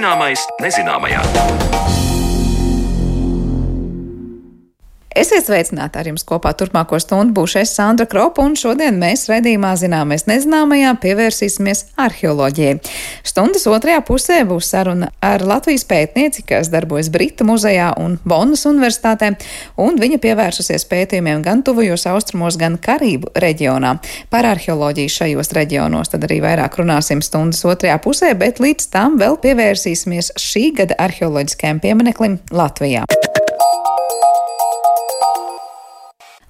Zināmais nezināmajā. Esiet sveicināti ar jums kopā turpmāko stundu būšu es Sandra Kropa, un šodien mēs redzījumā zināmais nezināmajā pievērsīsimies arheoloģijai. Stundas otrajā pusē būs saruna ar Latvijas pētnieci, kas darbojas Britu muzejā un Bonnas universitātē, un viņa pievērsusies pētījumiem gan tuvajos austrumos, gan Karību reģionā. Par arheoloģiju šajos reģionos tad arī vairāk runāsim stundas otrajā pusē, bet līdz tam vēl pievērsīsimies šī gada arheoloģiskajam piemineklim Latvijā.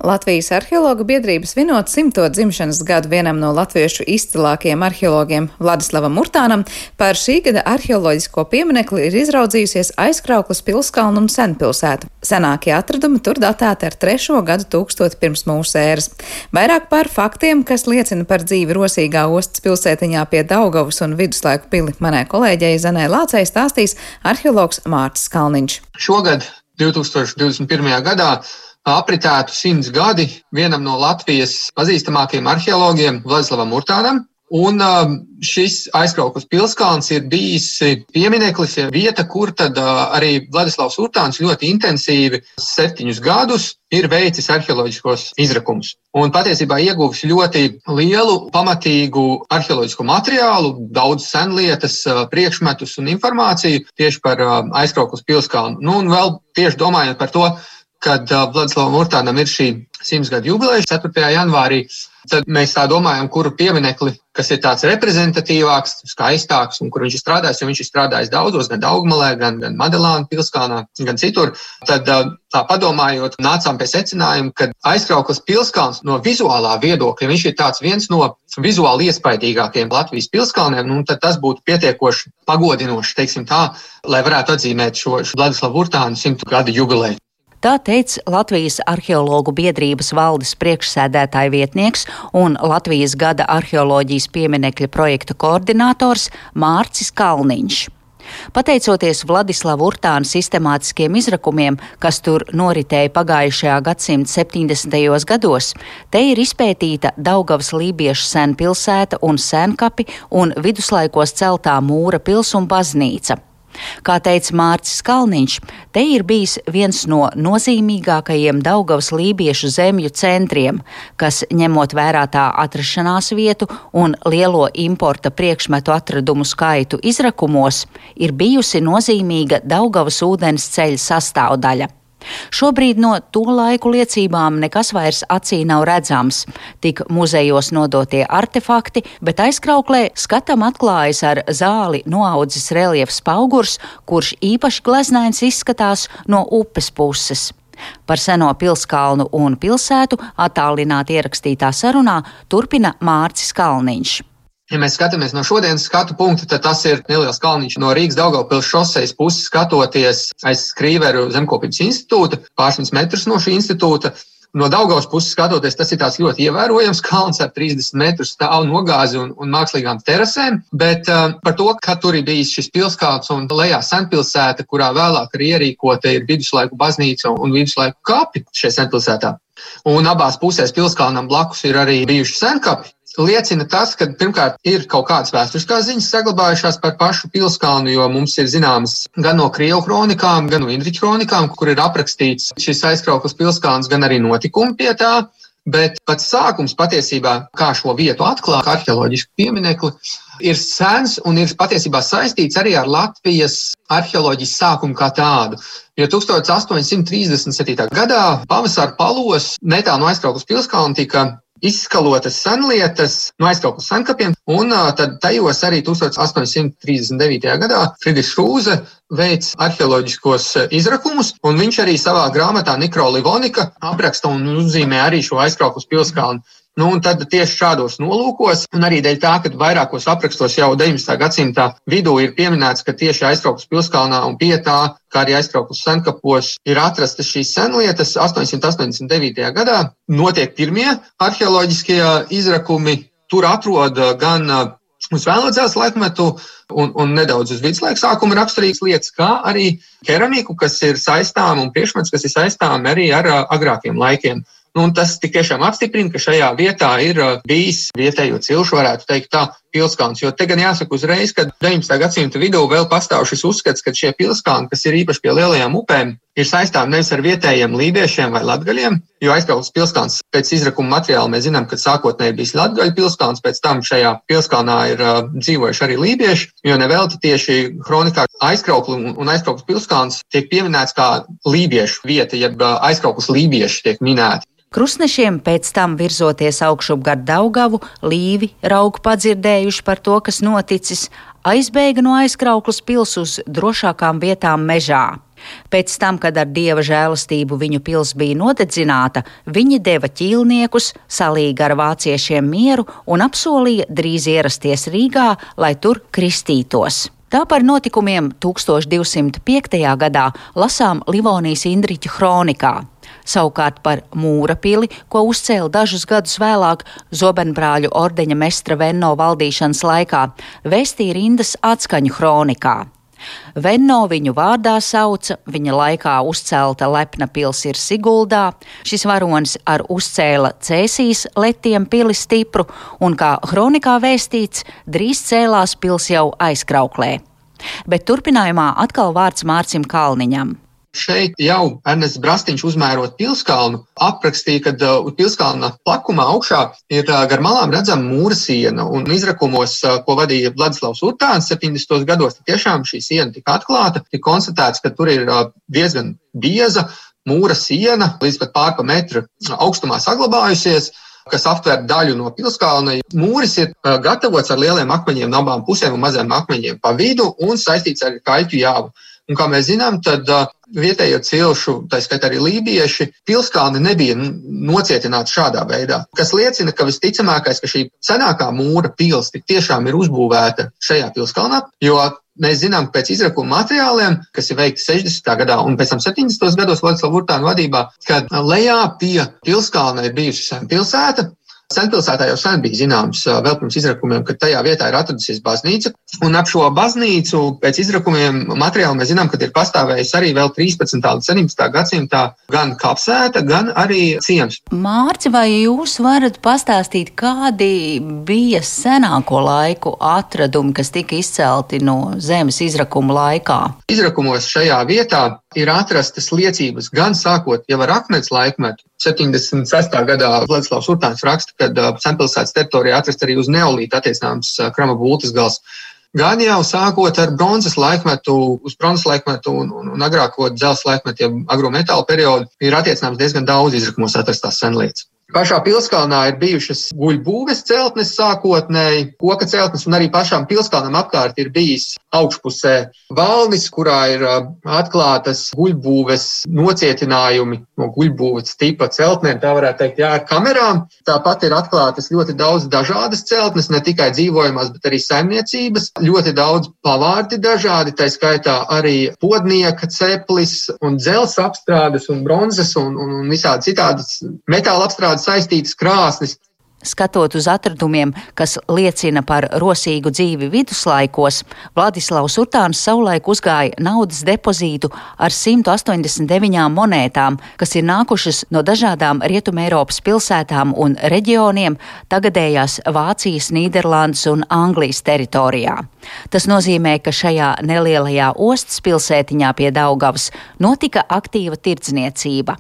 Latvijas arheologu biedrība svinot simto dzimšanas gadu vienam no latviešu izcilākajiem arheologiem Vladislavam Murtānam, par šī gada arheoloģisko pieminekli ir izraudzījusies aizkrauklas pilskalnu un senpilsētu. Senākie atradumi tur datēti ar trešo gadu tūkstoti pirms mūsu ēras. Vairāk par faktiem, kas liecina par dzīvi rosīgā ostas pilsētiņā pie Daugavas un viduslaiku pili, manai kolēģei Zanē Lācei stāstīs arheologs Mārcis Kalniņš. Šogad, 2021. gadā, apritētu simts gadi vienam no Latvijas pazīstamākajiem arheologiem, Vladislavam Urtānam. Un um, šis aizkrauklis pilskalns ir bijis piemineklis, vieta, kur tad uh, arī Vladislavs Urtāns ļoti intensīvi septiņus gadus ir veicis arheoloģiskos izrakumus. Un patiesībā ieguvis ļoti lielu, pamatīgu arheoloģisko materiālu, daudz senlietas, uh, priekšmetus un informāciju tieši par uh, aizkrauklis pilskalnu. Nu, un vēl tieši domājot par to, kad uh, Vladislavam Urtānam ir šī simts gadu jubileja 4. janvārī, tad mēs tā domājam, kuru pieminekli, kas ir tāds reprezentatīvāks, skaistāks un kur viņš ir strādājis, jo viņš ir strādājis daudzos, gan Daugmalē, gan, gan Madelāna pilskalnā, gan citur. Tad uh, tā padomājot, nācām pie secinājuma, ka aizkrauklis pilskalns no vizuālā viedokļa, viņš ir tāds viens no vizuāli iespaidīgākiem Latvijas pilskalniem, nu, tad tas būtu pietiekoši pagodinoši, teiksim tā, lai varētu atzīmēt šo, šo Vladislavu Urtānu simtu gadu jubileju. Tā teica Latvijas arheologu biedrības valdes priekšsēdētāja vietnieks un Latvijas gada arheoloģijas pieminekļa projekta koordinators Mārcis Kalniņš. Pateicoties Vladislava Urtāna sistemātiskiem izrakumiem, kas tur noritēja pagājušajā gadsimta 70. gados, te ir izpētīta Daugavas lībiešu senpilsēta un senkapi un viduslaikos celtā mūra pils un baznīca. Kā teica Mārcis Kalniņš, te ir bijis viens no nozīmīgākajiem Daugavas lībiešu zemju centriem, kas, ņemot vērā tā atrašanās vietu un lielo importa priekšmetu atradumu skaitu izrakumos, ir bijusi nozīmīga Daugavas ūdens ceļa sastāvdaļa. Šobrīd no to laiku liecībām nekas vairs acī nav redzams. Tik muzejos nodotie artefakti, bet aizkrauklē skatam atklājas ar zāli noaudzis reliefs paugurs, kurš īpaši gleznains izskatās no upes puses. Par seno pilskalnu un pilsētu attālināti ierakstītā sarunā turpina Mārcis Kalniņš. Ja mēs skatāmies no šodienas skatu punkta, tad tas ir neliels kalniņš no Rīgas Daugavpils šoseis puses skatoties aiz Skrīveru zemkopības institūta, pāris metrus no šī institūta. No Daugavas puses skatoties, tas ir tāds ļoti ievērojams kalns ar 30 metru stāvu nogāzi un, un mākslīgām terasēm, bet uh, par to, ka tur ir bijis šis pilskalns un lejā senpilsēta, kurā vēlāk arī ierīkota ir viduslaiku baznīca un viduslaiku kapi šajā senpilsētā. Un abās pusēs pilskalnam blakus ir arī bijuši senkapi, liecina tas, ka pirmkārt ir kaut kādas vēsturiskās ziņas saglabājušās par pašu pilskalnu, jo mums ir zināmas gan no Krievu kronikām, gan no Indriču kronikām, kur ir aprakstīts šis aizkrauklis pilskalns, gan arī notikumi pie tā. Bet pats sākums patiesībā, kā šo vietu atklāt, arheoloģisku pieminekli, ir sens un ir patiesībā saistīts arī ar Latvijas arheoloģijas sākumu kā tādu. Jo 1837. gadā pavasara palos netālu no aizkrauklas pilskalna tika izskalotas senlietas no aizkrauklas senkapiem, un tad tajos arī 1839. gadā Friedrichs Rūze veic arheoloģiskos izrakumus, un viņš arī savā grāmatā Nikro Livonika apraksta un uzzīmē arī šo aizkrauklas pilskalnu. Nu, un tad tieši šādos nolūkos, un arī dēļ tā, ka vairākos aprakstos jau 19. gadsimta vidū ir pieminēts, ka tieši aizkrauklas pilskalnā un pietā, kā arī aizkrauklas senkapos, ir atrastas šīs senlietas. 889. gadā notiek pirmie arheoloģiskie izrakumi. Tur atrod gan uh, uz vēlādzās laikmetu un, un nedaudz uz viduslaiku sākuma raksturīgas lietas, kā arī keramiku, kas ir saistām un priekšmets, kas ir saistām arī ar uh, agrākiem laikiem. Nu, tas tiešām apstiprina, ka šajā vietā ir uh, bijis vietējo cilšu, varētu teikt, tā pilskāns. Jo te gan jāsaka uzreiz, ka 19. gadsimta vidū vēl pastāv šis uzskats, ka šie pilskāni, kas ir īpaši pie lielajām upēm, ir saistām nevis ar vietējiem lībiešiem vai latgaļiem, jo aizkrauklis pilskāns pēc izrakuma materiāla mēs zinām, ka sākotnēji bijis latgaļu pilskāns, pēc tam šajā pilskānā ir uh, dzīvojuši arī lībieši, jo nevelti tieši kronikā aizkraukli un, un aizkrauklis pilskāns tiek pieminēts kā lībiešu vieta, jeb uh, aizkrauklis lībieši tiek minēti. Krusnešiem pēc tam virzoties augšup gar Daugavu, līvi raugu padzirdējuši par to, kas noticis, aizbēga no aizkrauklas pils uz drošākām vietām mežā. Pēc tam, kad ar dieva žēlastību viņu pils bija nodedzināta, viņi deva ķīlniekus, salīga ar vāciešiem mieru un apsolīja drīz ierasties Rīgā, lai tur kristītos. Tā par notikumiem 1205. gadā lasām Livonijas Indriķa kronikā. Savukārt par mūra pili, ko uzcēla dažus gadus vēlāk Zobenbrāļu ordeņa mestra Venno valdīšanas laikā, vēstīja rindas atskaņu kronikā. Venno viņu vārdā sauca, viņa laikā uzcelta lepna pils ir Siguldā, šis varonis ar uzcēla cēsīs letiem pili stipru, un kā kronikā vēstīts, drīz cēlās pils jau aizkrauklē. Bet turpinājumā atkal vārds Mārcim Kalniņam. Šeit jau Ernests Brastīņš uzmērot pilskalnu, aprakstīja, ka uh, pilskalna plakumā augšā ir uh, gar malām redzama mūra siena. Un izrakumos, uh, ko vadīja Vladislavs Urtāns 70. gados, tiešām šī siena tika atklāta, tika konstatēts, ka tur ir uh, diezgan bieza mūra siena, līdz pat pārpa metra augstumā saglabājusies kas aptver daļu no pilskalna. Mūris ir uh, gatavots ar lieliem akmeņiem no abām pusēm un maziem akmeņiem pa vidu un saistīts ar kaļķu jāvu. Un, kā mēs zinām, tad vietējo cilšu, tā skaitā arī lībieši, pilskalni nebija nocietināti šādā veidā. Kas liecina, ka visticamākais, ka šī senākā mūra pils tiešām ir uzbūvēta šajā pilskalnā, jo mēs zinām pēc izrakuma materiāliem, kas ir veikti 60. gadā un pēc tam 70. gados Vladislava Urtāna vadībā, ka lejā pie pilskalna ir bijusi pilsēta, Senpilsētā jau sen bija zināms, vēl pirms izrakumiem, ka tajā vietā ir atradusies baznīca. Un ap šo baznīcu pēc izrakumiem materiāli mēs zinām, ka ir pastāvējusi arī vēl 13. līdz 17. gadsimtā gan kapsēta, gan arī ciems. Mārci, vai jūs varat pastāstīt, kādi bija senāko laiku atradumi, kas tika izcelti no zemes izrakuma laikā? Izrakumos šajā vietā ir atrastas liecības gan sākot jau ar akmens laikmetu, 76. gadā Vladislavs Urtāns raksta, ka uh, Senpilsētas teritorijā atrast arī uz neolīta attiecināms uh, krama būtas gals. Gan jau sākot ar bronzas laikmetu, uz bronzas laikmetu un, un, un agrāko dzelzs laikmetu, ja agrometāla periodu, ir attiecināms diezgan daudz izrakumos atrastās senlietas. Pašā pilskalnā ir bijušas guļbūves celtnes sākotnēji, koka celtnes, un arī pašām pilskalnam apkārt ir bijis augšpusē valnis, kurā ir atklātas guļbūves nocietinājumi no guļbūves tipa celtnēm, tā varētu teikt, jā, ar kamerām. Tāpat ir atklātas ļoti daudz dažādas celtnes, ne tikai dzīvojamās, bet arī saimniecības, ļoti daudz pavārdi dažādi, tā skaitā arī podnieka ceplis un dzels apstrādes un bronzas un, un, un visādi citādas metāla apstrādes saistītas krāsnes. Skatot uz atradumiem, kas liecina par rosīgu dzīvi viduslaikos, Vladislavs Utāns savulaik uzgāja naudas depozītu ar 189 monētām, kas ir nākušas no dažādām Rietumēropas pilsētām un reģioniem tagadējās Vācijas, Nīderlandes un Anglijas teritorijā. Tas nozīmē, ka šajā nelielajā ostas pilsētiņā pie Daugavas notika aktīva tirdzniecība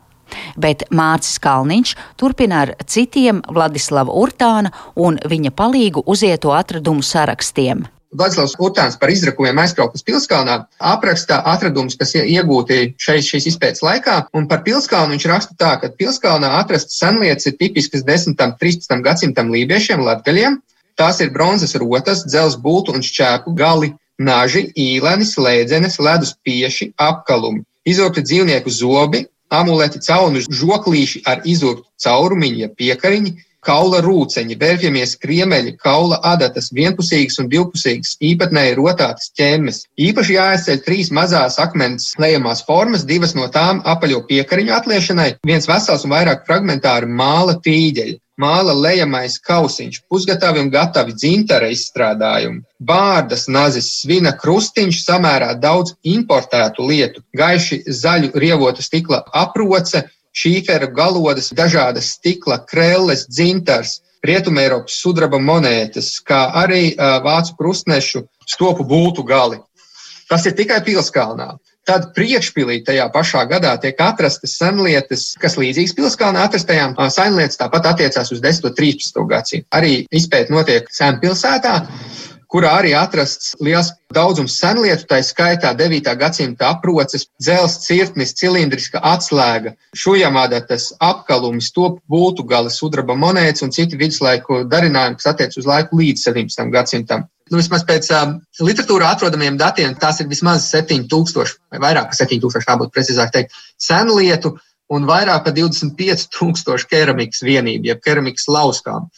bet Mārcis Kalniņš turpina ar citiem Vladislava Urtāna un viņa palīgu uzieto atradumu sarakstiem. Vladislavs Utāns par izrakumiem aizkrauklis pilskalnā apraksta atradumus, kas iegūti šeit šīs izpētes laikā, un par pilskalnu viņš raksta tā, ka pilskalnā atrastas senlietas ir tipiskas 10. un 13. gadsimtam lībiešiem, latgaļiem. Tās ir bronzas rotas, dzels bultu un šķēpu gali, naži, īlenis, lēdzenes, ledus pieši, apkalumi, izurti dzīvnieku zobi, amuleti, caunu žoklīši ar izurtu caurumiņu, ja piekariņi, kaula rūceņi, vērpjamies kriemeļi, kaula adatas, vienpusīgas un divpusīgas, īpatnēji rotātas ķemmes. Īpaši jāizceļ trīs mazās akmens lejamās formas, divas no tām apaļo piekariņu atliešanai, viens vesels un vairāk fragmentāri māla tīģeļi māla lejamais kausiņš, pusgatavi un gatavi dzintara izstrādājumi, bārdas nazis, svina krustiņš, samērā daudz importētu lietu, gaiši zaļu rievotu stikla aproce, šīferu galodas, dažādas stikla krelles, dzintars, Rietumē Eiropas sudraba monētas, kā arī vācu krustnešu stopu būtu gali. Tas ir tikai pilskalnā. Tad priekšpilī tajā pašā gadā tiek atrastas senlietas, kas līdzīgas pilskalnā atrastajām. Senlietas tāpat attiecās uz 10. un 13. gadsimtu. Arī izpēta notiek Senpilsētā kurā arī atrasts liels daudzums senlietu, tā skaitā 9. gadsimta aproces, dzels, cirtnis, cilindriska atslēga, šujamādatas apkalumi, stopu būtu gali, sudraba monētas un citi viduslaiku darinājumi, kas attiec uz laiku līdz 17. gadsimtam. Nu, vismaz pēc uh, literatūrā atrodamiem datiem, tās ir vismaz 7000 vai vairāk kā 7000, kā būtu precīzāk teikt, senlietu un vairāk par 25,000 keramikas vienību, jeb keramikas lauskām.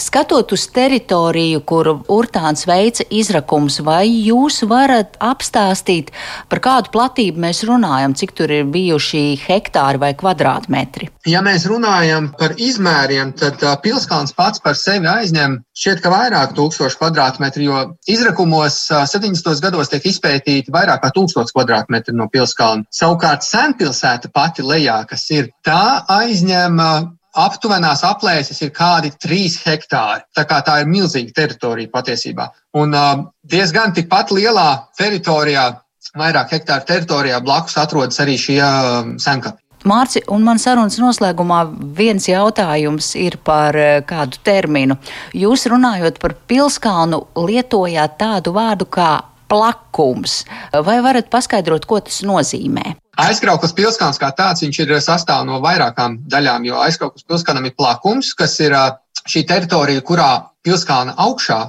Skatot uz teritoriju, kur Urtāns veica izrakums, vai jūs varat apstāstīt, par kādu platību mēs runājam, cik tur ir bijuši hektāri vai kvadrātmetri? Ja mēs runājam par izmēriem, tad pilskalns pats par sevi aizņem šķiet, ka vairāk tūkstošu kvadrātmetru, jo izrakumos 70. gados tiek izpētīti vairāk kā tūkstots kvadrātmetru no pilskalna. Savukārt senpilsēta pati lejā, kas ir, tā aizņem aptuvenās aplēses ir kādi 3 hektāri. Tā tā ir milzīga teritorija patiesībā. Un uh, diezgan tikpat lielā teritorijā, vairāk hektāru teritorijā blakus atrodas arī šie uh, senkapi. Mārci, un man sarunas noslēgumā viens jautājums ir par kādu terminu. Jūs runājot par pilskalnu, lietojāt tādu vārdu kā plakums. Vai varat paskaidrot, ko tas nozīmē? Aizkrauklis pilskāns kā tāds, viņš ir sastāv no vairākām daļām, jo aizkrauklis pilskānam ir plakums, kas ir šī teritorija, kurā pilskāna augšā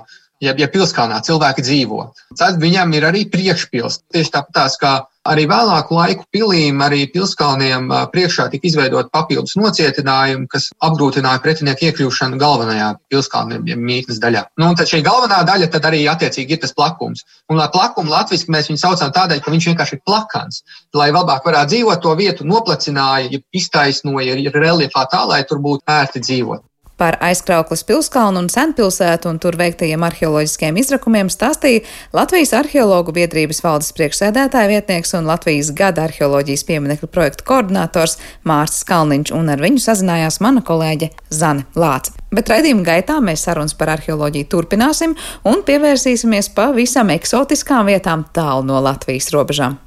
ja, ja pilskalnā cilvēki dzīvo. Tad viņam ir arī priekšpils. Tieši tāpat kā arī vēlāku laiku pilīm, arī pilskalniem priekšā tika izveidot papildus nocietinājumi, kas apgrūtināja pretinieku iekļūšanu galvenajā pilskalniem, ja mītnes daļā. Nu, un tad šī galvenā daļa tad arī attiecīgi ir tas plakums. Un lai plakumu latviski mēs viņu saucam tādēļ, ka viņš vienkārši ir plakans. Lai labāk varētu dzīvot, to vietu noplicināja, ja iztaisnoja reliefā tā, lai tur būtu ērti dzīvot. Par aizkrauklas pilskalnu un senpilsētu un tur veiktajiem arheoloģiskiem izrakumiem stāstīja Latvijas arheologu biedrības valdes priekšsēdētāja vietnieks un Latvijas gada arheoloģijas pieminekļu projektu koordinators Mārcis Kalniņš, un ar viņu sazinājās mana kolēģe Zane Lāca. Bet raidījuma gaitā mēs sarunas par arheoloģiju turpināsim un pievērsīsimies pavisam eksotiskām vietām tālu no Latvijas robežām.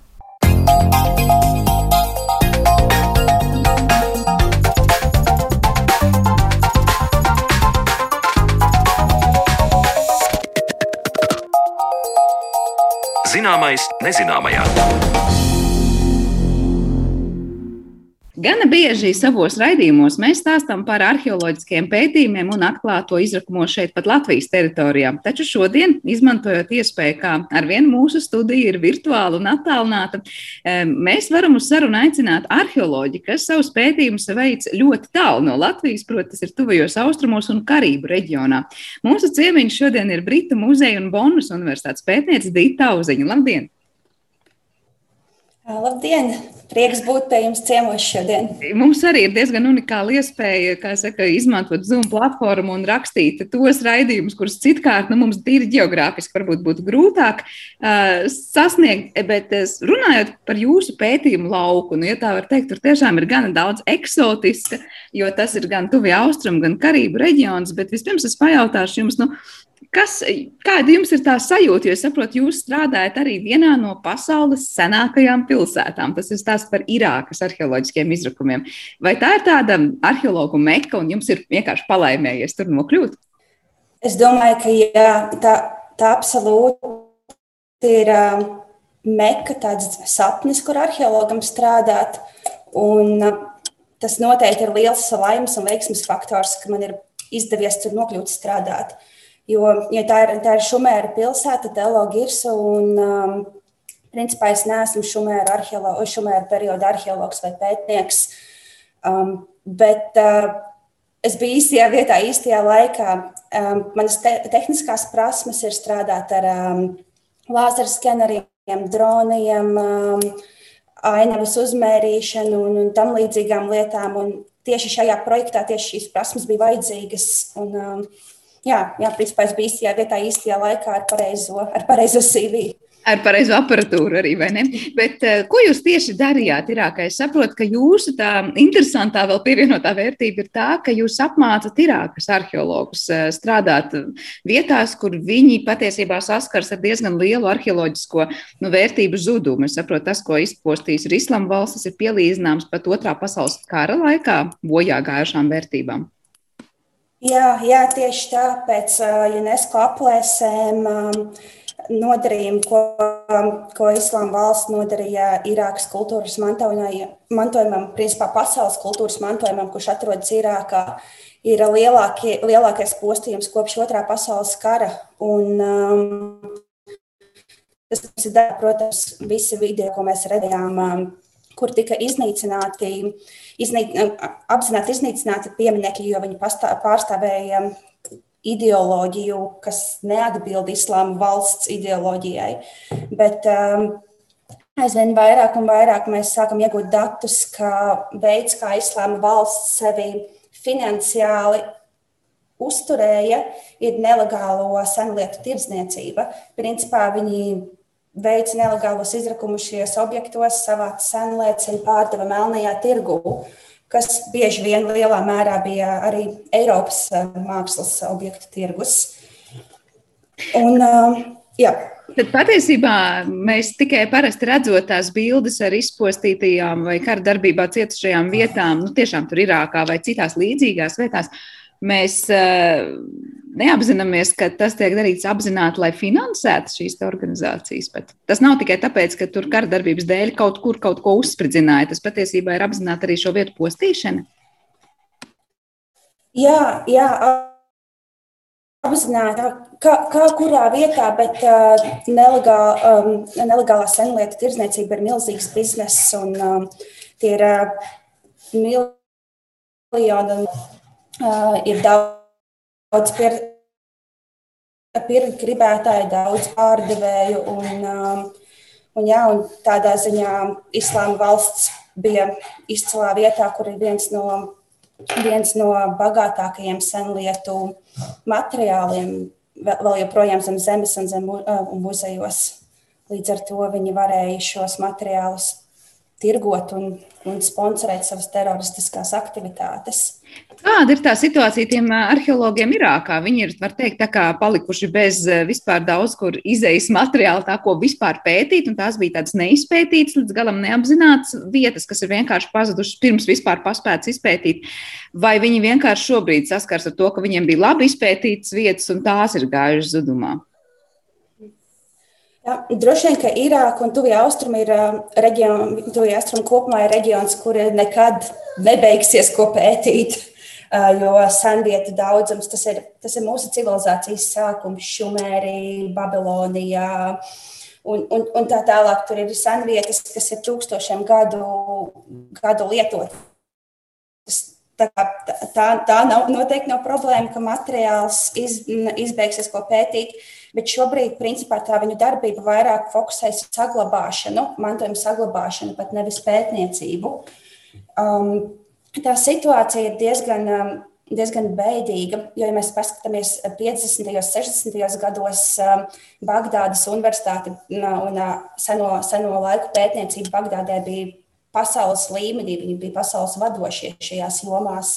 Zināmais nezināmajā. Gana bieži savos raidījumos mēs stāstām par arheoloģiskiem pētījumiem un atklāto izrakumu šeit, pat Latvijas teritorijā. Taču šodien, izmantojot iespēju, kā ar vienu mūsu studiju ir virtuāli un attālināta, mēs varam uz sarunu aicināt arheoloģi, kas savus pētījumus veic ļoti tālu no Latvijas, proti, tas ir tuvajos austrumos un Karību reģionā. Mūsu ciemiņš šodien ir Britu muzeja un Bonas universitātes pētniece Dita Auziņa. Labdien! Labdien! Prieks būt pie jums ciemos šodien. Mums arī ir diezgan unikāla iespēja saka, izmantot Zoom platformu un rakstīt tos raidījumus, kurus citkārt nu, mums tīri geogrāfiski varbūt būtu grūtāk uh, sasniegt. Bet runājot par jūsu pētījumu lauku, nu, ja tā var teikt, tur tiešām ir gana daudz eksotiska, jo tas ir gan tuvi austrumu, gan karību reģions. Bet vispirms es pajautāšu jums, nu, Kas, kāda jums ir tā sajūta? Jo es saprotu, jūs strādājat arī vienā no pasaules senākajām pilsētām. Tas ir stāsts par Irākas arheoloģiskiem izrakumiem. Vai tā ir tāda arheologu meka, un jums ir vienkārši palaimējies tur nokļūt? Es domāju, ka jā, tā, tā absolūti ir uh, meka, tāds sapnis, kur arheologam strādāt. Un, uh, tas noteikti ir liels laimes un veiksmes faktors, ka man ir izdevies tur nokļūt strādāt. Uh, Jo ja tā, ir, tā ir Šumēra pilsēta, Telo Girsa. Un, um, principā es neesmu Šumēra, arheolo, šumēra perioda arheologs vai pētnieks. Um, bet uh, es biju īstajā vietā, īstajā laikā. Um, manas te, tehniskās prasmes ir strādāt ar um, lāzeru skeneriem, droniem, um, ainavas uzmērīšanu un, un tam līdzīgām lietām. Un tieši šajā projektā tieši šīs prasmes bija vajadzīgas. Un, um, jā, jā principā es biju īstajā vietā, īstajā laikā ar pareizo, ar pareizo CV. Ar pareizo aparatūru arī, vai ne? Bet, uh, ko jūs tieši darījāt Irākā? Es saprotu, ka jūsu tā interesantā vēl pievienotā vērtība ir tā, ka jūs apmācat Irākas arheologus uh, strādāt vietās, kur viņi patiesībā saskars ar diezgan lielu arheoloģisko nu, vērtību zudumu. Es saprotu, tas, ko izpostījis ir Islama valstis, ir pielīdzināms pat otrā pasaules kara laikā bojā gājušām vērtībām. Jā, jā, tieši tā, pēc uh, UNESCO aplēsēm. Um, nodarījumu, ko, ko Islāma valsts nodarīja Irākas kultūras mantojumam, principā pasaules kultūras mantojumam, kurš atrodas Irākā, ir lielākie, lielākais postījums kopš otrā pasaules kara. Un, um, tas ir, protams, visi video, ko mēs redzējām, um, kur tika iznīcināti, iznīc, apzināti iznīcināti pieminekļi, jo viņi pārstāvēja ideoloģiju, kas neatbild islāma valsts ideoloģijai. Bet um, aizvien vairāk un vairāk mēs sākam iegūt datus, ka veids, kā islāma valsts sevi finansiāli uzturēja, ir nelegālo senlietu tirdzniecība. Principā viņi veica nelegālos izrakumus šajos objektos, savāca un pārdeva melnajā tirgū. Uh, kas bieži vien lielā mērā bija arī Eiropas eh, mākslas objektu tirgus. Un, eh, jā. Tad patiesībā mēs tikai parasti redzot tās bildes ar izpostītajām vai kara darbībā cietušajām vietām, nu, tiešām tur Irākā vai citās līdzīgās vietās, mēs uh, neapzināmies, ka tas tiek darīts apzināti, lai finansētu šīs organizācijas. Bet tas nav tikai tāpēc, ka tur kara darbības dēļ kaut kur kaut ko uzspridzināja. Tas patiesībā ir apzināti arī šo vietu postīšana. Jā, jā apzināti, kā, kā kurā vietā, bet uh, nelegāla, um, nelegālā senlietu tirdzniecība ir milzīgs bizness un um, tie ir uh, miljoni. Uh, ir daudz pir, pirkt gribētāju, daudz pārdevēju. Un, um, un, jā, un tādā ziņā Islāma valsts bija izcilā vietā, kur ir viens no, viens no bagātākajiem senlietu materiāliem, vēl joprojām zem zemes un zem un muzejos. Līdz ar to viņi varēja šos materiālus tirgot un, un sponsorēt savas teroristiskās aktivitātes. Kāda ir tā situācija tiem arheologiem Irākā? Viņi ir, var teikt, palikuši bez vispār daudz kur izejas materiāla, tā ko vispār pētīt, un tās bija tādas neizpētītas, līdz galam neapzinātas vietas, kas ir vienkārši pazudušas pirms vispār paspētas izpētīt. Vai viņi vienkārši šobrīd saskars ar to, ka viņiem bija labi izpētītas vietas, un tās ir gājušas zudumā? Ja, droši vien, ka Irāka un Tuvija Austrumi ir reģioni, Tuvija Austrumi kopumā ir reģions, kur nekad nebeigsies ko pētīt, jo senvietu daudzums, tas ir, tas ir mūsu civilizācijas sākums, Šumērija, Babilonijā. Un, un, un tā tālāk tur ir senvietas, kas ir tūkstošiem gadu, gadu lietotas. Tā, tā, tā nav, noteikti nav problēma, ka materiāls iz, izbeigsies, ko pētīt. Uh, Bet šobrīd, principā, tā viņu darbība vairāk fokusējas uz saglabāšanu, mantojuma saglabāšanu, pat nevis pētniecību. Um, tā situācija ir diezgan, um, diezgan beidīga, jo, ja mēs paskatāmies 50. un 60. gados, um, Bagdādas universitāte un uh, seno, seno laiku pētniecība Bagdādē bija pasaules līmenī, viņi bija pasaules vadošie šajās jomās.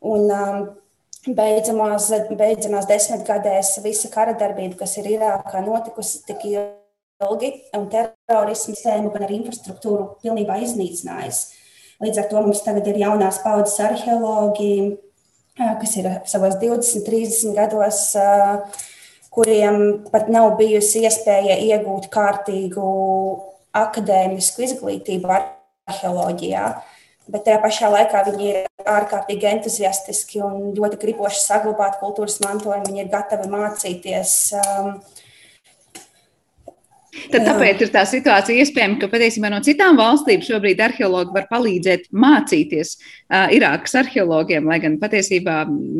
Un, um, beidzamās, beidzamās desmitgadēs visa kara darbība, kas ir Irākā notikusi tik ilgi, un terorismu sēmu, gan arī infrastruktūru pilnībā iznīcinājis. Līdz ar to mums tagad ir jaunās paudzes arheologi, kas ir savos 20, 30 gados, kuriem pat nav bijusi iespēja iegūt kārtīgu akadēmisku izglītību arheoloģijā bet tajā pašā laikā viņi ir ārkārtīgi entuziastiski un ļoti griboši saglabāt kultūras mantojumu. Viņi ir gatavi mācīties. Um, Tad tāpēc ir tā situācija iespējama, ka patiesībā no citām valstīm šobrīd arheologi var palīdzēt mācīties uh, Irākas arheologiem, lai gan patiesībā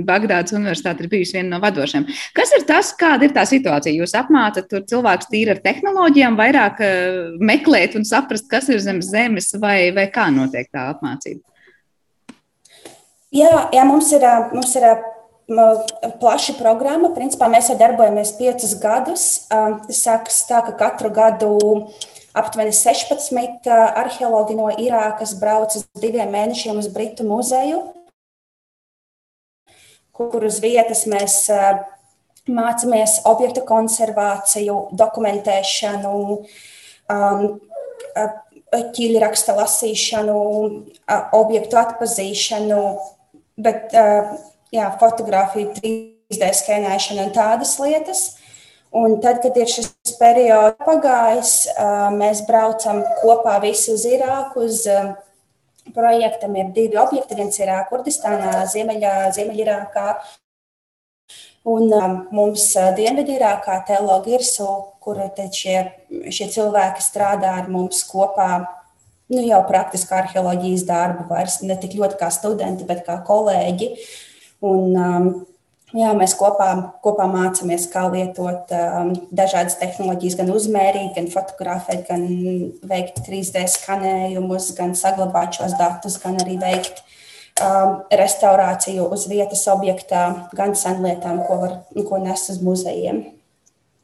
Bagdādas universitāte ir bijusi viena no vadošajām. Kas ir tas, kāda ir tā situācija? Jūs apmācat tur cilvēkus tīri ar tehnoloģijām, vairāk uh, meklēt un saprast, kas ir zem zemes, vai, vai kā notiek tā apmācība? Jā, jā mums ir, mums ir plaša programma. Principā mēs jau darbojamies piecus gadus. Tas sākas tā, ka katru gadu aptuveni 16 arheologi no Irākas brauc uz diviem mēnešiem uz Britu muzeju, kur uz vietas mēs mācāmies objektu konservāciju, dokumentēšanu, ķīļraksta lasīšanu, objektu atpazīšanu, bet jā, fotografiju, 3D skenēšanu un tādas lietas. Un tad, kad ir šis periods pagājis, mēs braucam kopā visi uz Irāku. Uz projektam ir divi objekti. Viens ir Kurdistānā, Ziemeļā, Ziemeļirākā. Un mums Dienvidirākā teologa Irsu, kur šie, šie cilvēki strādā ar mums kopā nu, jau praktiski arheoloģijas darbu, vairs ne tik ļoti kā studenti, bet kā kolēģi. Un, um, Jā, mēs kopā, kopā mācāmies, kā lietot um, dažādas tehnoloģijas, gan uzmērīt, gan fotografēt, gan veikt 3D skanējumus, gan saglabāt šos datus, gan arī veikt um, restaurāciju uz vietas objektā, gan senlietām, ko, var, ko nes uz muzejiem.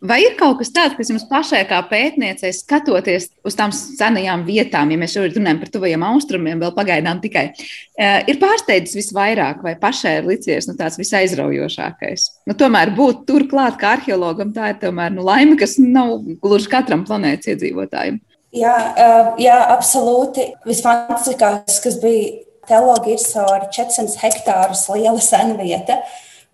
Vai ir kaut kas tāds, kas jums pašai, kā pētniecei, skatoties uz tām senajām vietām, ja mēs šobrīd runājam par tuvajiem austrumiem, vēl pagaidām tikai, uh, ir pārsteidzis visvairāk, vai pašai ir licies nu, tāds visaizraujošākais? Nu, tomēr būt turklāt kā arheologam, tā ir tomēr nu, laime, kas nav gluži katram planētas iedzīvotājam. Jā, uh, jā absolūti. Visfantastiskākais, kas bija teologi, ir savu 400 hektārus liela senvieta.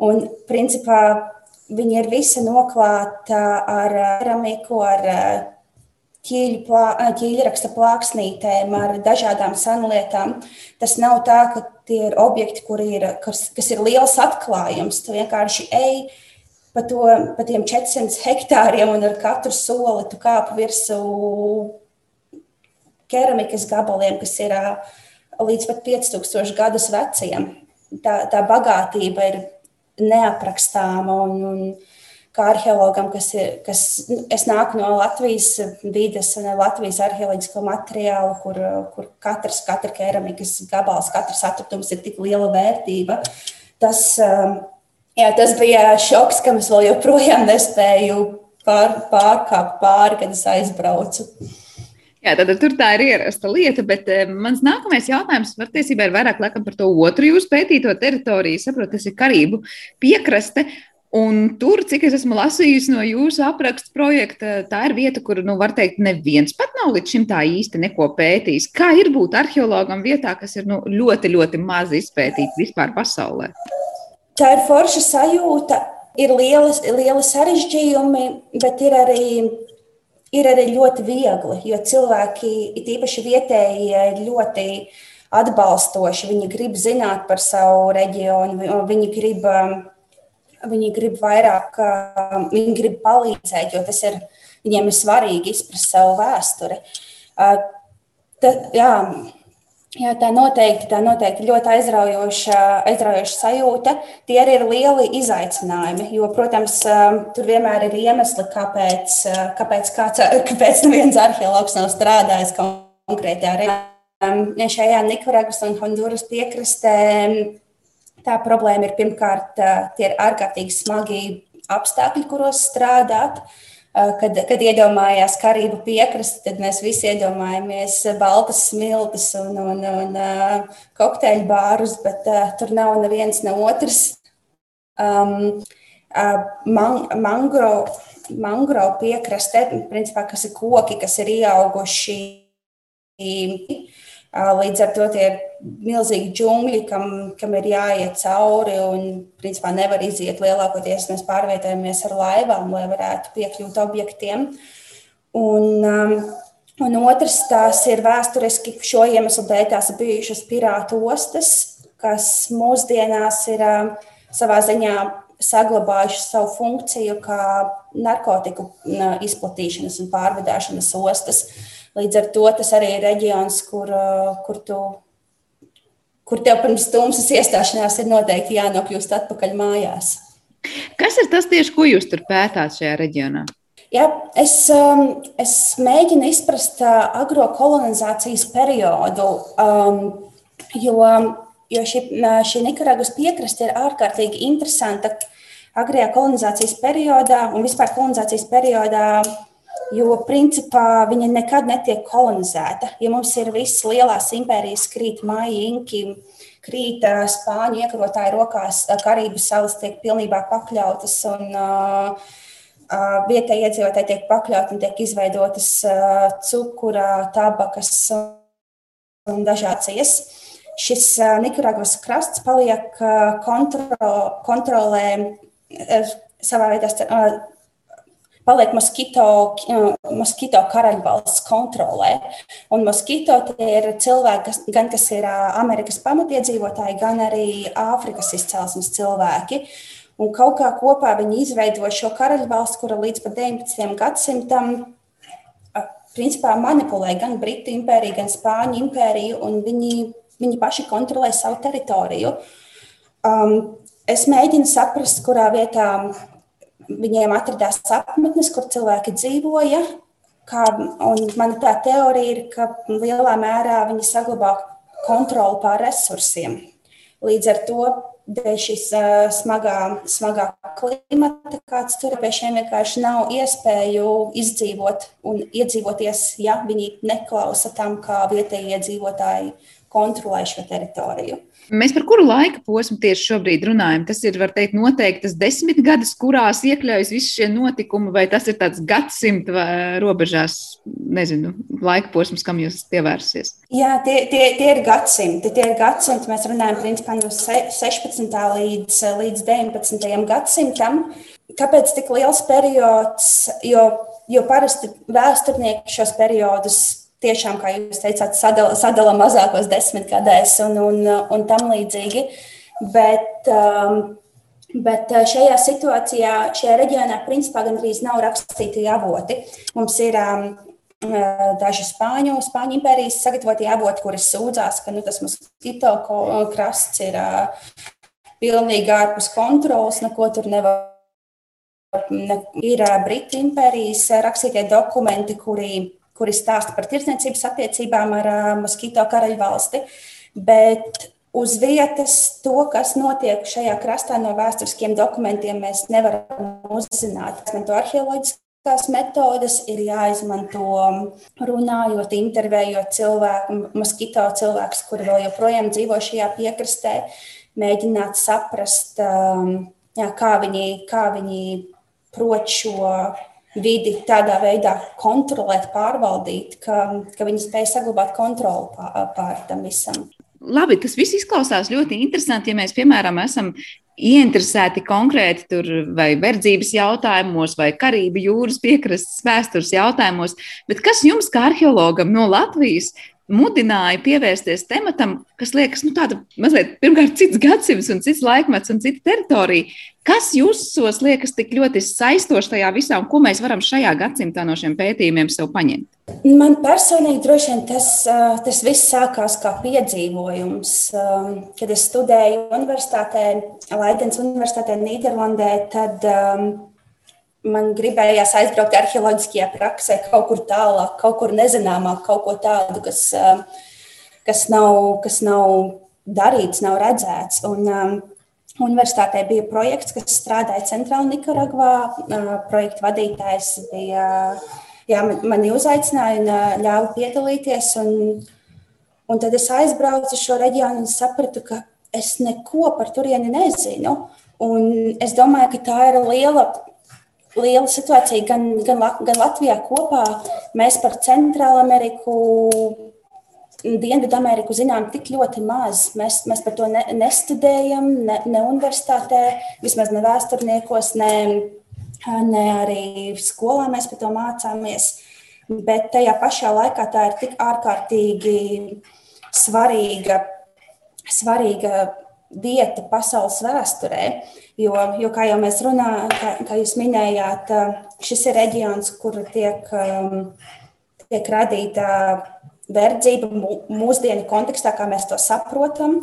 Un, principā, Viņa ir visa noklāta ar keramiku, ar ķīļu, plā, ķīļraksta plāksnītēm, ar dažādām senlietām. Tas nav tā, ka tie ir objekti, ir, kas, kas ir liels atklājums. Tu vienkārši ej pa, to, pa tiem 400 hektāriem un ar katru soli tu kāp virsū keramikas gabaliem, kas ir līdz pat 5000 gadus veciem. Tā, tā bagātība ir neaprakstāma. Un, un, kā arheologam, kas ir, kas, nu, es nāku no Latvijas vides un Latvijas arheoloģisko materiālu, kur, kur katrs, katra keramikas gabals, katrs atradums ir tik liela vērtība. Tas, um, jā, tas bija šoks, kam es vēl joprojām nespēju pār, pārkāpt pāri, kad es aizbraucu. Jā, tad tur tā ir ierasta lieta, bet eh, mans nākamais jautājums patiesībā ir vairāk laikam par to otru jūsu pētīto teritoriju. Saprotu, tas ir Karību piekraste. Un tur, cik es esmu lasījusi no jūsu apraksta projekta, tā ir vieta, kur, nu, var teikt, neviens pat nav līdz šim tā īsti neko pētījis. Kā ir būt arheologam vietā, kas ir nu, ļoti, ļoti maz izpētīta vispār pasaulē? Tā ir forša sajūta. Ir liela, liela sarežģījumi, bet ir arī ir arī ļoti viegli, jo cilvēki, īpaši vietējie, ir ļoti atbalstoši. Viņi grib zināt par savu reģionu, viņi grib, viņi grib vairāk, viņi grib palīdzēt, jo tas ir viņiem ir svarīgi izprast savu vēsturi. Tad, jā, Jā, tā noteikti, tā noteikti ļoti aizraujoša, aizraujoša sajūta. Tie arī ir lieli izaicinājumi, jo, protams, um, tur vienmēr ir iemesli, kāpēc, uh, kāpēc, kāds, kāpēc neviens arheologs nav strādājis konkrētajā reģionā. Um, šajā Nikaragas un Honduras piekrastē tā problēma ir pirmkārt, uh, tie ir ārkārtīgi smagi apstākļi, kuros strādāt. Uh, kad, kad iedomājās Karību piekrasti, tad mēs visi iedomājamies baltas smiltis un, un, un uh, kokteļu bārus, bet uh, tur nav neviens ne otrs. Um, uh, man, mangro, mangro piekraste, principā, kas ir koki, kas ir ieauguši Līdz ar to tie ir milzīgi džungļi, kam, kam ir jāiet cauri. Un, principā, nevar iziet lielākoties. Mēs pārvietojamies ar laivām, lai varētu piekļūt objektiem. Un, un otrs, tās ir vēsturiski šo iemeslu dēļ, tās ir bijušas pirātu ostas, kas mūsdienās ir savā ziņā saglabājuši savu funkciju kā narkotiku izplatīšanas un pārvadāšanas ostas. Līdz ar to tas arī ir reģions, kur, uh, kur, tu, kur tev pirms tumsas iestāšanās ir noteikti jānokļūst atpakaļ mājās. Kas ir tas tieši, ko jūs tur pētāt šajā reģionā? Jā, es, um, es mēģinu izprast uh, agrokolonizācijas periodu, um, jo, jo šī, šī Nikaragas piekraste ir ārkārtīgi interesanta agrajā kolonizācijas periodā un vispār kolonizācijas periodā Jo, principā, viņa nekad netiek kolonizēta. Ja mums ir visas lielās impērijas, krīt māja, inki, krīt spāņu iekarotāju rokās, Karību salas tiek pilnībā pakļautas un uh, vietējie iedzīvotāji tiek pakļauti un tiek izveidotas cukura, tabakas un dažādas. Šis Nikaragvas krasts paliek kontro, kontrolē savā veidā paliek Moskito, Moskito karaļvalsts kontrolē. Un Moskito tie ir cilvēki, kas, gan kas ir Amerikas pamatiedzīvotāji, gan arī Āfrikas izcelsmes cilvēki. Un kaut kā kopā viņi izveido šo karaļvalsti, kura līdz pat 19. gadsimtam principā manipulē gan Britu impēriju, gan Spāņu impēriju, un viņi, viņi paši kontrolē savu teritoriju. Um, es mēģinu saprast, kurā vietā viņiem atradās apmetnes, kur cilvēki dzīvoja. Kā, mana tā teorija ir, ka lielā mērā viņi saglabā kontroli pār resursiem. Līdz ar to dēļ šīs uh, smagā, smagā klimata, kāds tur pie šiem vienkārši nav iespēju izdzīvot un iedzīvoties, ja viņi neklausa tam, kā vietējie iedzīvotāji kontrolē šo teritoriju. Mēs par kuru laika posmu tieši šobrīd runājam? Tas ir, var teikt, noteiktas desmitgades, kurās iekļaujas visi šie notikumi, vai tas ir tāds gadsimta robežās, nezinu, laika posms, kam jūs pievērsies? Jā, tie, tie, tie ir gadsimti. Tie ir gadsimti. Mēs runājam principā no 16. līdz, līdz 19. gadsimtam. Kāpēc tik liels periods? Jo, jo parasti vēsturnieki šos periodus tiešām, kā jūs teicāt, sadala, sadala mazākos desmitgadēs un, un, un tam līdzīgi. Bet, um, bet uh, šajā situācijā, šajā reģionā, principā gandrīz nav rakstīti avoti. Mums ir um, uh, daži spāņu, spāņu impērijas sagatavotie avoti, kuri sūdzās, ka nu, tas moskito krasts ir uh, pilnīgi ārpus kontrols, neko tur nevar. Ne, ir uh, Britu impērijas rakstītie dokumenti, kuri kuri stāsta par tirdzniecības attiecībām ar Moskito karaļvalsti. Bet uz vietas to, kas notiek šajā krastā no vēsturiskiem dokumentiem, mēs nevaram uzzināt. Izmanto arheoloģiskās metodes, ir jāizmanto runājot, intervējot cilvēku, Moskito cilvēkus, kuri vēl joprojām dzīvo šajā piekrastē, mēģināt saprast, jā, kā viņi, kā viņi prot šo vidi tādā veidā kontrolēt, pārvaldīt, ka, ka viņi spēj saglabāt kontroli pār, pār tam visam. Labi, tas viss izklausās ļoti interesanti. Ja mēs, piemēram, esam ieinteresēti konkrēti tur vai verdzības jautājumos, vai Karību jūras piekrastes vēstures jautājumos, bet kas jums, kā arheologam no Latvijas, mudināja pievērsties tematam, kas liekas, nu, tāda mazliet, pirmkārt, cits gadsimts un cits laikmets un cita teritorija. Kas jūsos liekas tik ļoti saistoši tajā visā, un ko mēs varam šajā gadsimtā no šiem pētījumiem sev paņemt? Man personīgi droši vien tas, tas viss sākās kā piedzīvojums. Kad es studēju universitātē, Laidens Universitātē Nīderlandē, tad um, man gribējās aizbraukt arheoloģiskajā praksē, kaut kur tālāk, kaut kur nezināmāk, kaut ko tādu, kas, um, kas, nav, kas nav darīts, nav redzēts. Un, um, Universitātē bija projekts, kas strādāja Centrālajā Nikaragvā. Uh, projekta vadītājs bija, jā, mani uzaicināja un uh, ļāva piedalīties. Un, un tad es aizbraucu uz šo reģionu un sapratu, ka es neko par turieni nezinu. Un es domāju, ka tā ir liela liela situācija gan, gan, gan Latvijā kopā. Mēs par Centrālu Ameriku, Dienvidu Ameriku zinām tik ļoti maz. Mēs, mēs par to ne, nestudējam, ne, ne universitātē, vismaz ne vēsturniekos, ne, ne arī skolā mēs par to mācāmies. Bet tajā pašā laikā tā ir tik ārkārtīgi svarīga, svarīga vieta pasaules vēsturē. Jo, jo kā jau mēs runājam, kā, kā jūs minējāt, šis ir reģions, kur tiek, tiek radīta verdzība mūsdienu kontekstā, kā mēs to saprotam.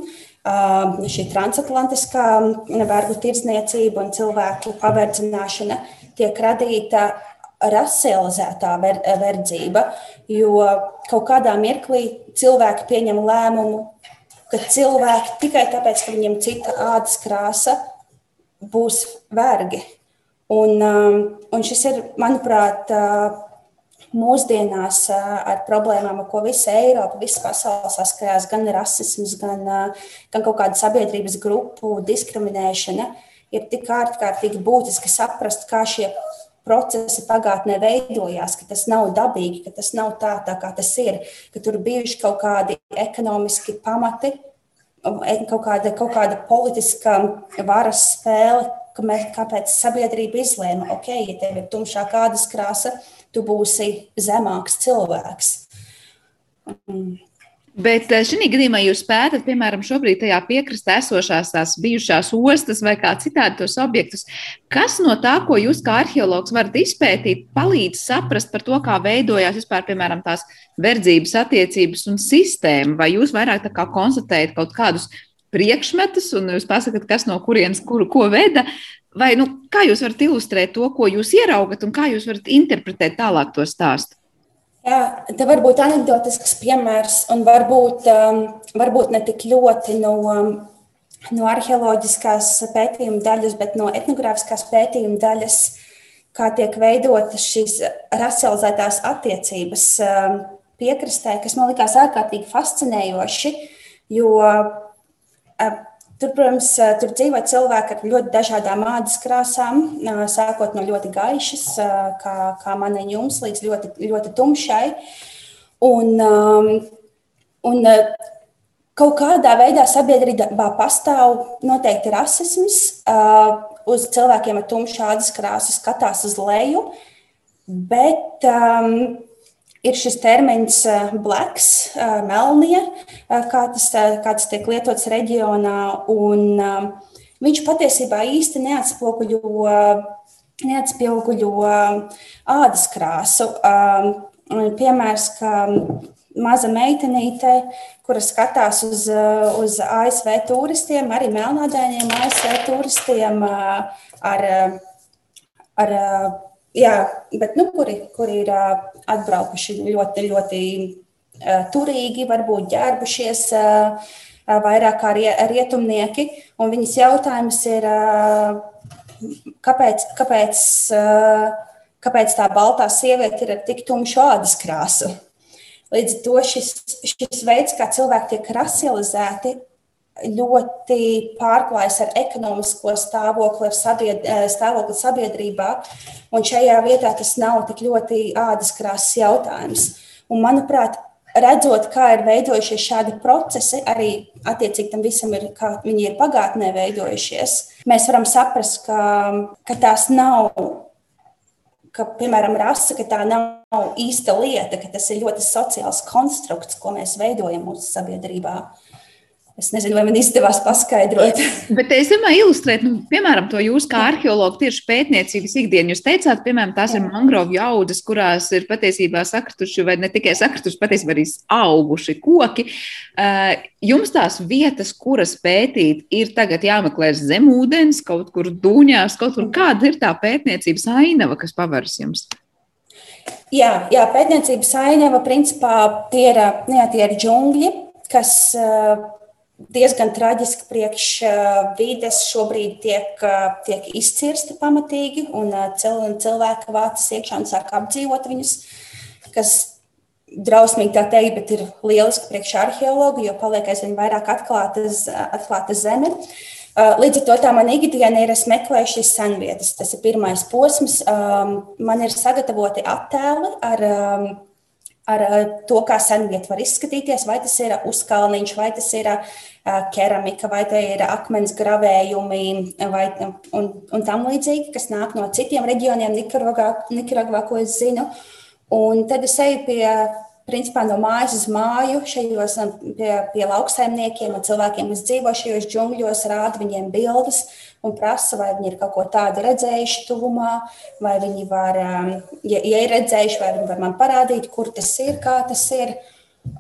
Šī transatlantiskā vergu tirdzniecība un cilvēku paverdzināšana tiek radīta racializētā ver, verdzība, jo kaut kādā mirklī cilvēki pieņem lēmumu ka cilvēki tikai tāpēc, ka viņiem cita ādas krāsa, būs vergi. Un, um, un šis ir, manuprāt, uh, mūsdienās uh, ar problēmām, ar ko visa Eiropa, visa pasaule saskarās, gan rasisms, gan, uh, gan kaut kāda sabiedrības grupu diskriminēšana, ir tik ārkārtīgi būtiski saprast, kā šie procesi pagātnē veidojās, ka tas nav dabīgi, ka tas nav tā, tā kā tas ir, ka tur bijuši kaut kādi ekonomiski pamati, e, kaut kāda, kaut kāda politiska varas spēle, ka mēs, kāpēc sabiedrība izlēma, ok, ja tev ir tumšā kādas krāsa, tu būsi zemāks cilvēks. Bet eh, šī gadījumā jūs pētat, piemēram, šobrīd tajā piekrastē esošās tās bijušās ostas vai kā citādi tos objektus. Kas no tā, ko jūs kā arheologs varat izpētīt, palīdz saprast par to, kā veidojās vispār, piemēram, tās verdzības attiecības un sistēma? Vai jūs vairāk tā kā konstatējat kaut kādus priekšmetus un jūs pasakāt, kas no kurienes kuru ko veda? Vai nu, kā jūs varat ilustrēt to, ko jūs ieraugat un kā jūs varat interpretēt tālāk to stāstu? Jā, te var būt anekdotisks piemērs, un varbūt, um, varbūt ne tik ļoti no, um, no arheoloģiskās pētījuma daļas, bet no etnogrāfiskās pētījuma daļas, kā tiek veidotas šīs racializētās attiecības um, piekrastē, kas man likās ārkārtīgi fascinējoši, jo Tur, protams, tur dzīvo cilvēki ar ļoti dažādām ādas krāsām, sākot no ļoti gaišas, kā, kā man un jums, līdz ļoti, ļoti tumšai. Un, un kaut kādā veidā sabiedrībā pastāv noteikti rasisms. Uz cilvēkiem ar tumšu ādas krāsu skatās uz leju, bet um, ir šis termins eh, blacks, eh, melnie, eh, kā tas, kā tas tiek lietots reģionā. Un, viņš patiesībā īsti neatspoguļo, neatspoguļo ādas krāsu. Piemērs, ka maza meitenīte, kura skatās uz, uz ASV turistiem, arī melnādainiem ASV turistiem ar, ar jā, bet nu, kuri, kuri ir atbraukuši ļoti, ļoti turīgi, varbūt ģērbušies vairāk kā rietumnieki. Un viņas jautājums ir, kāpēc, kāpēc, kāpēc tā baltā sieviete ir ar tik tumšu ādas krāsu? Līdz ar to šis, šis veids, kā cilvēki tiek rasializēti, ļoti pārklājas ar ekonomisko stāvokli, ar sabied, eh, stāvokli sabiedrībā. Un šajā vietā tas nav tik ļoti ādas krāsas jautājums. Un, manuprāt, redzot, kā ir veidojušies šādi procesi, arī attiecīgi tam visam ir, kā viņi ir pagātnē veidojušies, mēs varam saprast, ka, ka tās nav. Ka, piemēram, rasa, ka tā nav īsta lieta, ka tas ir ļoti sociāls konstrukts, ko mēs veidojam mūsu sabiedrībā. Uh, Es nezinu, vai man izdevās paskaidrot. Bet es domāju, ilustrēt, nu, piemēram, to jūs kā arheologu tieši pētniecības ikdienu. Jūs teicāt, piemēram, tās ir mangrovu jaudas, kurās ir patiesībā sakrituši, vai ne tikai sakrituši, patiesībā arī auguši koki. Eh, jums tās vietas, kuras pētīt, ir tagad jāmeklē zem ūdens, kaut kur dūņās, kaut kur. Kāda ir tā pētniecības ainava, kas paveras jums? Jā, jā pētniecības ainava principā tie ir, jā, tie ir džungļi, kas uh, diezgan traģiski priekš vides šobrīd tiek, tiek izcirsti pamatīgi, un cilvēki vācas iekšā un sāk apdzīvot viņus, kas drausmīgi tā teikt, bet ir lieliski priekš arheologu, jo paliek aizvien vairāk atklāta, atklāta zeme. Līdz ar to tā mana ikdiena ir, es meklēju šīs senvietas. Tas ir pirmais posms. Man ir sagatavoti attēli ar ar to, kā senvieta var izskatīties, vai tas ir uzkalniņš, vai tas ir keramika, vai tie ir akmens gravējumi vai, un, un tam līdzīgi, kas nāk no citiem reģioniem, Nikaragvā, ko es zinu. Un tad es eju pie principā no mājas uz māju, šajos pie, pie lauksaimniekiem un cilvēkiem, kas dzīvo šajos džungļos, rāda viņiem bildes un prasa, vai viņi ir kaut ko tādu redzējuši tuvumā, vai viņi var, um, ja, ja ir redzējuši, vai viņi var man parādīt, kur tas ir, kā tas ir.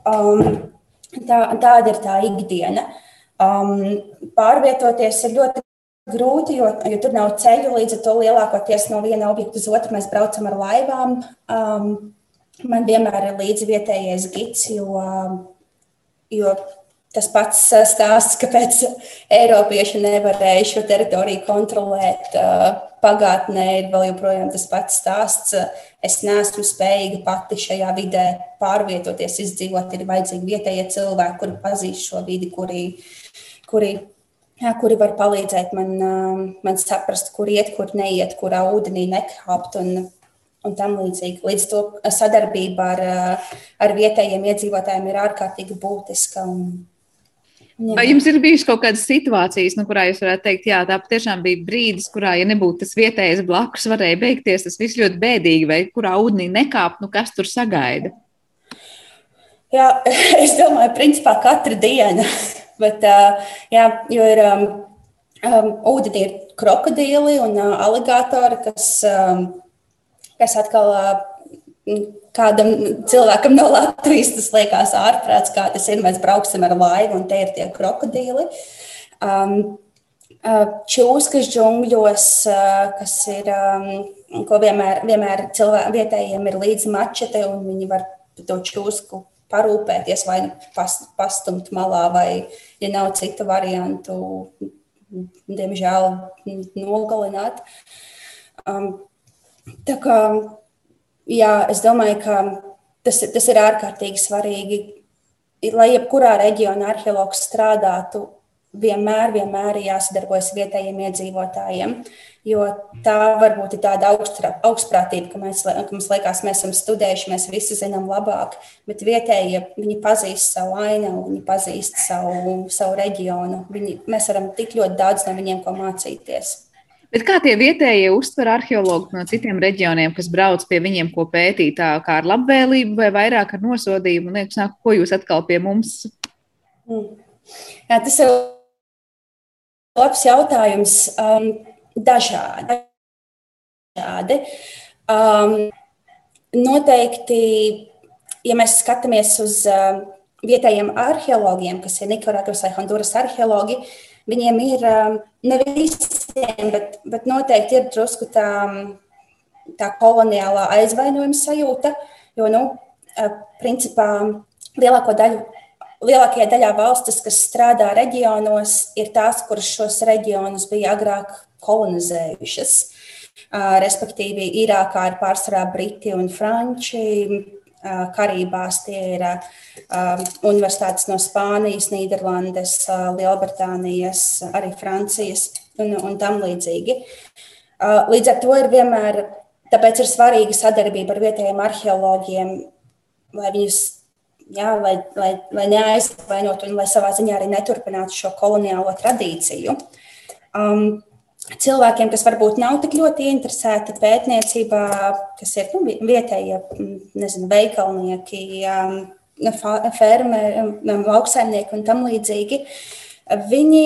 Um, tā, tāda ir tā ikdiena. Um, pārvietoties ir ļoti grūti, jo, jo tur nav ceļu. Līdz ar to lielākoties no viena objekta uz otru mēs braucam ar laivām. Um, man vienmēr ir līdzi vietējais gids, jo, jo tas pats stāsts, kāpēc Eiropieši nevarēja šo teritoriju kontrolēt. Pagātnē ir vēl joprojām tas pats stāsts. Es neesmu spējīga pati šajā vidē pārvietoties, izdzīvot. Ir vajadzīgi vietējie cilvēki, kuri pazīst šo vidi, kuri, kuri, jā, kuri var palīdzēt man, man saprast, kur iet, kur neiet, kurā ūdenī nekāpt. Un, un tam līdzīgi. Līdz to sadarbība ar, ar vietējiem iedzīvotājiem ir ārkārtīgi būtiska. Un. Vai jums ir bijušas kaut kādas situācijas, nu, kurā jūs varētu teikt, jā, tā patiešām bija brīdis, kurā, ja nebūtu tas vietējais blakus, varēja beigties tas viss ļoti bēdīgi, vai kurā ūdenī nekāpt, nu, kas tur sagaida? Jā, es domāju, principā katra diena. Bet, jā, jo ir um, ūdenī ir krokodīli un uh, aligatori, kas um, kas atkal kādam cilvēkam no Latvijas tas liekas ārprāts, kā tas ir. Mēs brauksim ar laivu, un te ir tie krokodīli. Um, čūskas džungļos, kas ir, um, ko vienmēr, vienmēr cilvēkiem vietējiem ir līdzi mačete, un viņi var to čūsku parūpēties vai nu pas, pastumt malā, vai, ja nav citu variantu, diemžēl nogalināt. Um, Tā kā, jā, es domāju, ka tas, tas ir ārkārtīgi svarīgi, lai jebkurā reģionā arheologs strādātu. Vienmēr, vienmēr ir jāsadarbojas vietējiem iedzīvotājiem, jo tā varbūt ir tāda augstprātība, ka, mēs, ka mums liekas, mēs esam studējuši, mēs visi zinām labāk, bet vietējie viņi pazīst savu ainavu, viņi pazīst savu, savu reģionu. Viņi, mēs varam tik ļoti daudz no viņiem ko mācīties. Bet kā tie vietējie uztver arheologi no citiem reģioniem, kas brauc pie viņiem, ko pētīt, tā kā ar labvēlību vai vairāk ar nosodījumu? Liekas, nāk, ko jūs atkal pie mums? Mm. Jā, tas ir labs jautājums. Um, dažādi. dažādi. Um, noteikti, ja mēs skatāmies uz uh, vietējiem arheologiem, kas ir Nikaragvas vai Honduras arheologi, viņiem ir um, ne visiem, bet, bet noteikti ir drusku tā, tā koloniālā aizvainojuma sajūta. Jo, nu, principā, lielāko daļu, lielākajā daļā valstis, kas strādā reģionos, ir tās, kuras šos reģionus bija agrāk kolonizējušas. Respektīvi, Irākā ir pārsvarā briti un franči, Karībās tie ir universitātes no Spānijas, Nīderlandes, Lielbritānijas, arī Francijas un, un tam līdzīgi. Līdz ar to ir vienmēr, tāpēc ir svarīga sadarbība ar vietējiem arheologiem, lai viņus jā, lai, lai, lai neaizvainotu un lai savā ziņā arī neturpinātu šo koloniālo tradīciju. Um, cilvēkiem, kas varbūt nav tik ļoti interesēti pētniecībā, kas ir nu, vietējie nezinu, veikalnieki, fermeri, lauksaimnieki un tam līdzīgi. Viņi,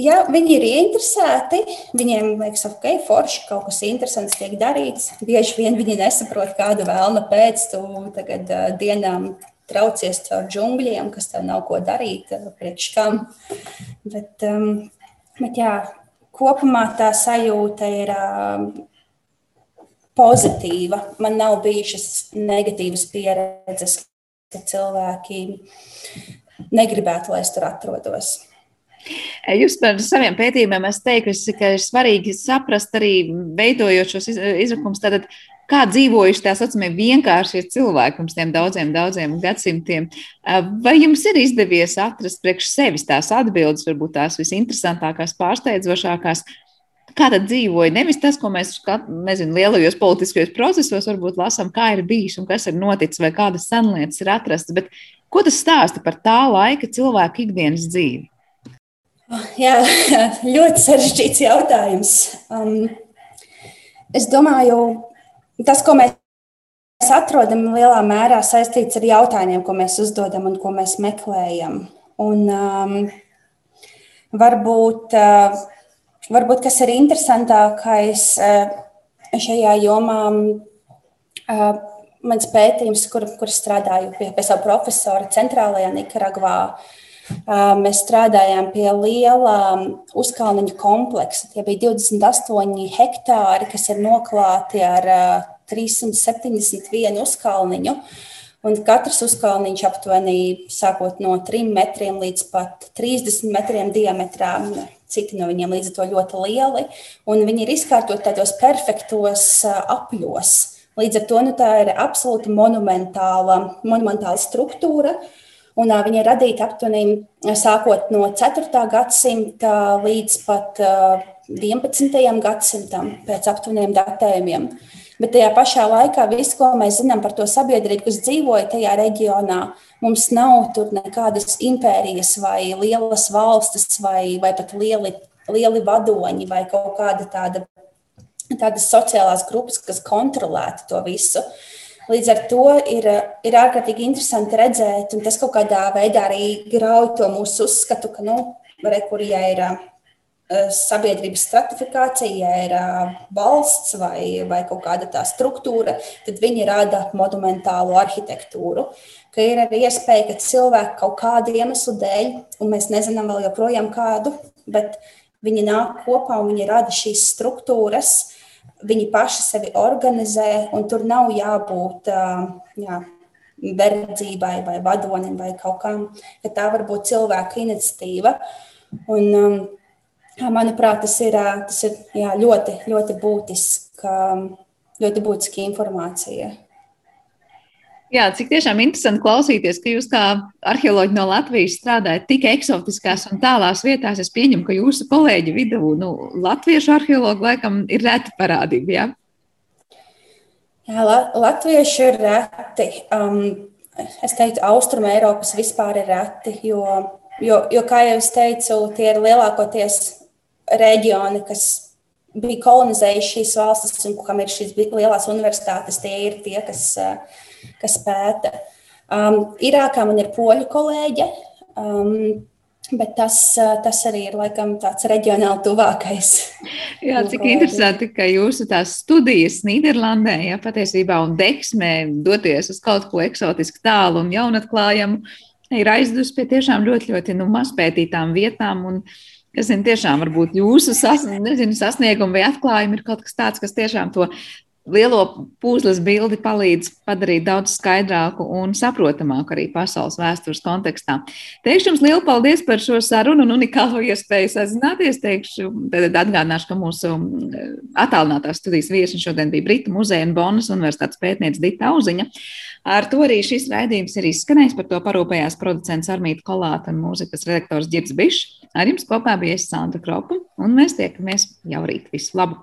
ja viņi ir ieinteresēti, viņiem liekas, ok, forši kaut kas interesants tiek darīts. Bieži vien viņi nesaprot, kādu vēlna pēc tu tagad dienām traucies caur džungļiem, kas tev nav ko darīt, priekš kam. Bet, um, Bet jā, kopumā tā sajūta ir uh, pozitīva. Man nav bijušas negatīvas pieredzes, ka cilvēki negribētu, lai es tur atrodos. Jūs par saviem pētījumiem esat teikusi, ka ir svarīgi saprast arī veidojot šos izrakumus. Tātad, kā dzīvojuši tā saucamie vienkāršie cilvēki pirms tiem daudziem, daudziem gadsimtiem. Vai jums ir izdevies atrast priekš sevis tās atbildes, varbūt tās visinteresantākās, pārsteidzošākās? Kā tad dzīvoja? Nevis tas, ko mēs nezinu, lielajos politiskajos procesos varbūt lasām, kā ir bijis un kas ir noticis, vai kādas senlietas ir atrastas, bet ko tas stāsta par tā laika cilvēku ikdienas dzīvi? Jā, ļoti sarežģīts jautājums. Um, es domāju, tas, ko mēs atrodam, lielā mērā saistīts ar jautājumiem, ko mēs uzdodam un ko mēs meklējam. Un, um, varbūt, uh, varbūt kas ir interesantākais uh, šajā jomā, uh, mans pētījums, kur, kur strādāju pie, pie savu profesoru centrālajā Nikaragvā. Mēs strādājām pie liela uzkalniņu kompleksa. Tie bija 28 hektāri, kas ir noklāti ar 371 uzkalniņu. Un katrs uzkalniņš aptuveni sākot no 3 metriem līdz pat 30 metriem diametrā. Citi no viņiem līdz ar to ļoti lieli, un viņi ir izkārtoti tādos perfektos apļos. Līdz ar to nu, tā ir absolūti monumentāla, monumentāla struktūra. Un, uh, viņa ir radīta aptuveni sākot no 4. gadsimta līdz pat uh, 11. gadsimtam, pēc aptuveniem datējumiem. Bet tajā pašā laikā viss, ko mēs zinām par to sabiedrību, kas dzīvoja tajā reģionā, mums nav tur nekādas impērijas vai lielas valstis vai, vai pat lieli, lieli vadoņi vai kaut kāda tāda, tādas sociālās grupas, kas kontrolētu to visu. Līdz ar to ir, ir ārkārtīgi interesanti redzēt, un tas kaut kādā veidā arī grauj to mūsu uzskatu, ka, nu, re, kur ja ir Eh, sabiedrības stratifikācija, ja ir eh, valsts vai, vai kaut kāda tā struktūra, tad viņi rada monumentālu arhitektūru. Ka ir arī iespēja, ka cilvēki kaut kādu iemeslu dēļ, un mēs nezinām vēl joprojām kādu, bet viņi nāk kopā un viņi rada šīs struktūras, viņi paši sevi organizē, un tur nav jābūt jā, verdzībai vai vadonim vai kaut kam, ka tā var būt cilvēka iniciatīva. Un, um, Manuprāt, tas ir, tas ir jā, ļoti, ļoti būtiska, ļoti būtiska informācija. Jā, cik tiešām interesanti klausīties, ka jūs kā arheoloģi no Latvijas strādājat tik eksotiskās un tālās vietās. Es pieņemu, ka jūsu kolēģi vidū, nu, latviešu arheologi laikam ir reti parādība. Jā, jā la latvieši ir reti. Um, es teiktu, Austrum Eiropas vispār ir reti, jo, jo, jo, kā jau es teicu, tie ir lielākoties reģioni, kas bija kolonizējuši šīs valstis un kam ir šīs lielās universitātes, tie ir tie, kas, kas pēta. Um, Irākā man ir poļu kolēģe, um, bet tas, tas arī ir laikam tāds reģionāli tuvākais. Jā, cik interesanti, ka jūsu tās studijas Nīderlandē, ja patiesībā un deksmē doties uz kaut ko eksotisku tālu un jaunatklājumu, ir aizdusi pie tiešām ļoti, ļoti nu, mazpētītām vietām. Un, uh, Es zinu, tiešām varbūt jūsu sas, nezinu, sasniegumi vai atklājumi ir kaut kas tāds, kas tiešām to lielo puzles bildi palīdz padarīt daudz skaidrāku un saprotamāku arī pasaules vēstures kontekstā. Teikšu jums lielu paldies par šo sarunu un unikālo iespēju sazināties. Teikšu, tad atgādināšu, ka mūsu attālinātās studijas viesi šodien bija Brita muzeja un Bonas universitātes pētniece Dita Auziņa. Ar to arī šis raidījums ir izskanējis. Par to parūpējās producents Armīta Kolāta un mūzikas redaktors Girds Bišs. Ar jums kopā bija es Sandra Kropa, un mēs tiekamies jau rīt. Visu labu!